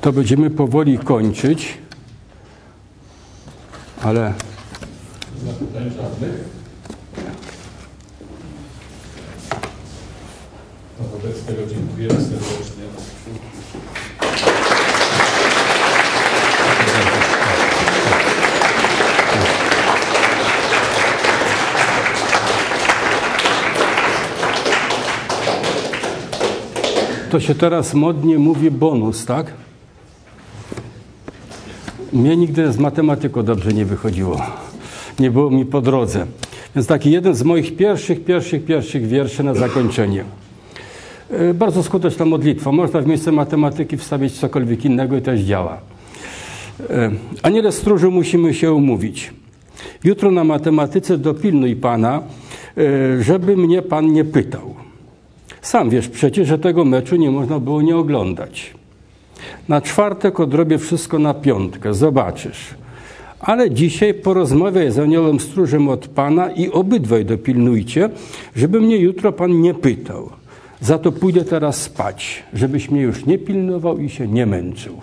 to będziemy powoli kończyć, ale. To się teraz modnie mówi bonus, tak? Mnie nigdy z matematyką dobrze nie wychodziło. Nie było mi po drodze. Więc taki jeden z moich pierwszych, pierwszych, pierwszych wierszy na zakończenie. E, bardzo skuteczna modlitwa. Można w miejsce matematyki wstawić cokolwiek innego i też działa. E, Aniele stróżu musimy się umówić. Jutro na matematyce dopilnuj Pana, e, żeby mnie Pan nie pytał. Sam wiesz przecież, że tego meczu nie można było nie oglądać. Na czwartek odrobię wszystko na piątkę, zobaczysz. Ale dzisiaj porozmawiaj z aniołem stróżem od Pana i obydwaj dopilnujcie, żeby mnie jutro Pan nie pytał. Za to pójdę teraz spać, żebyś mnie już nie pilnował i się nie męczył.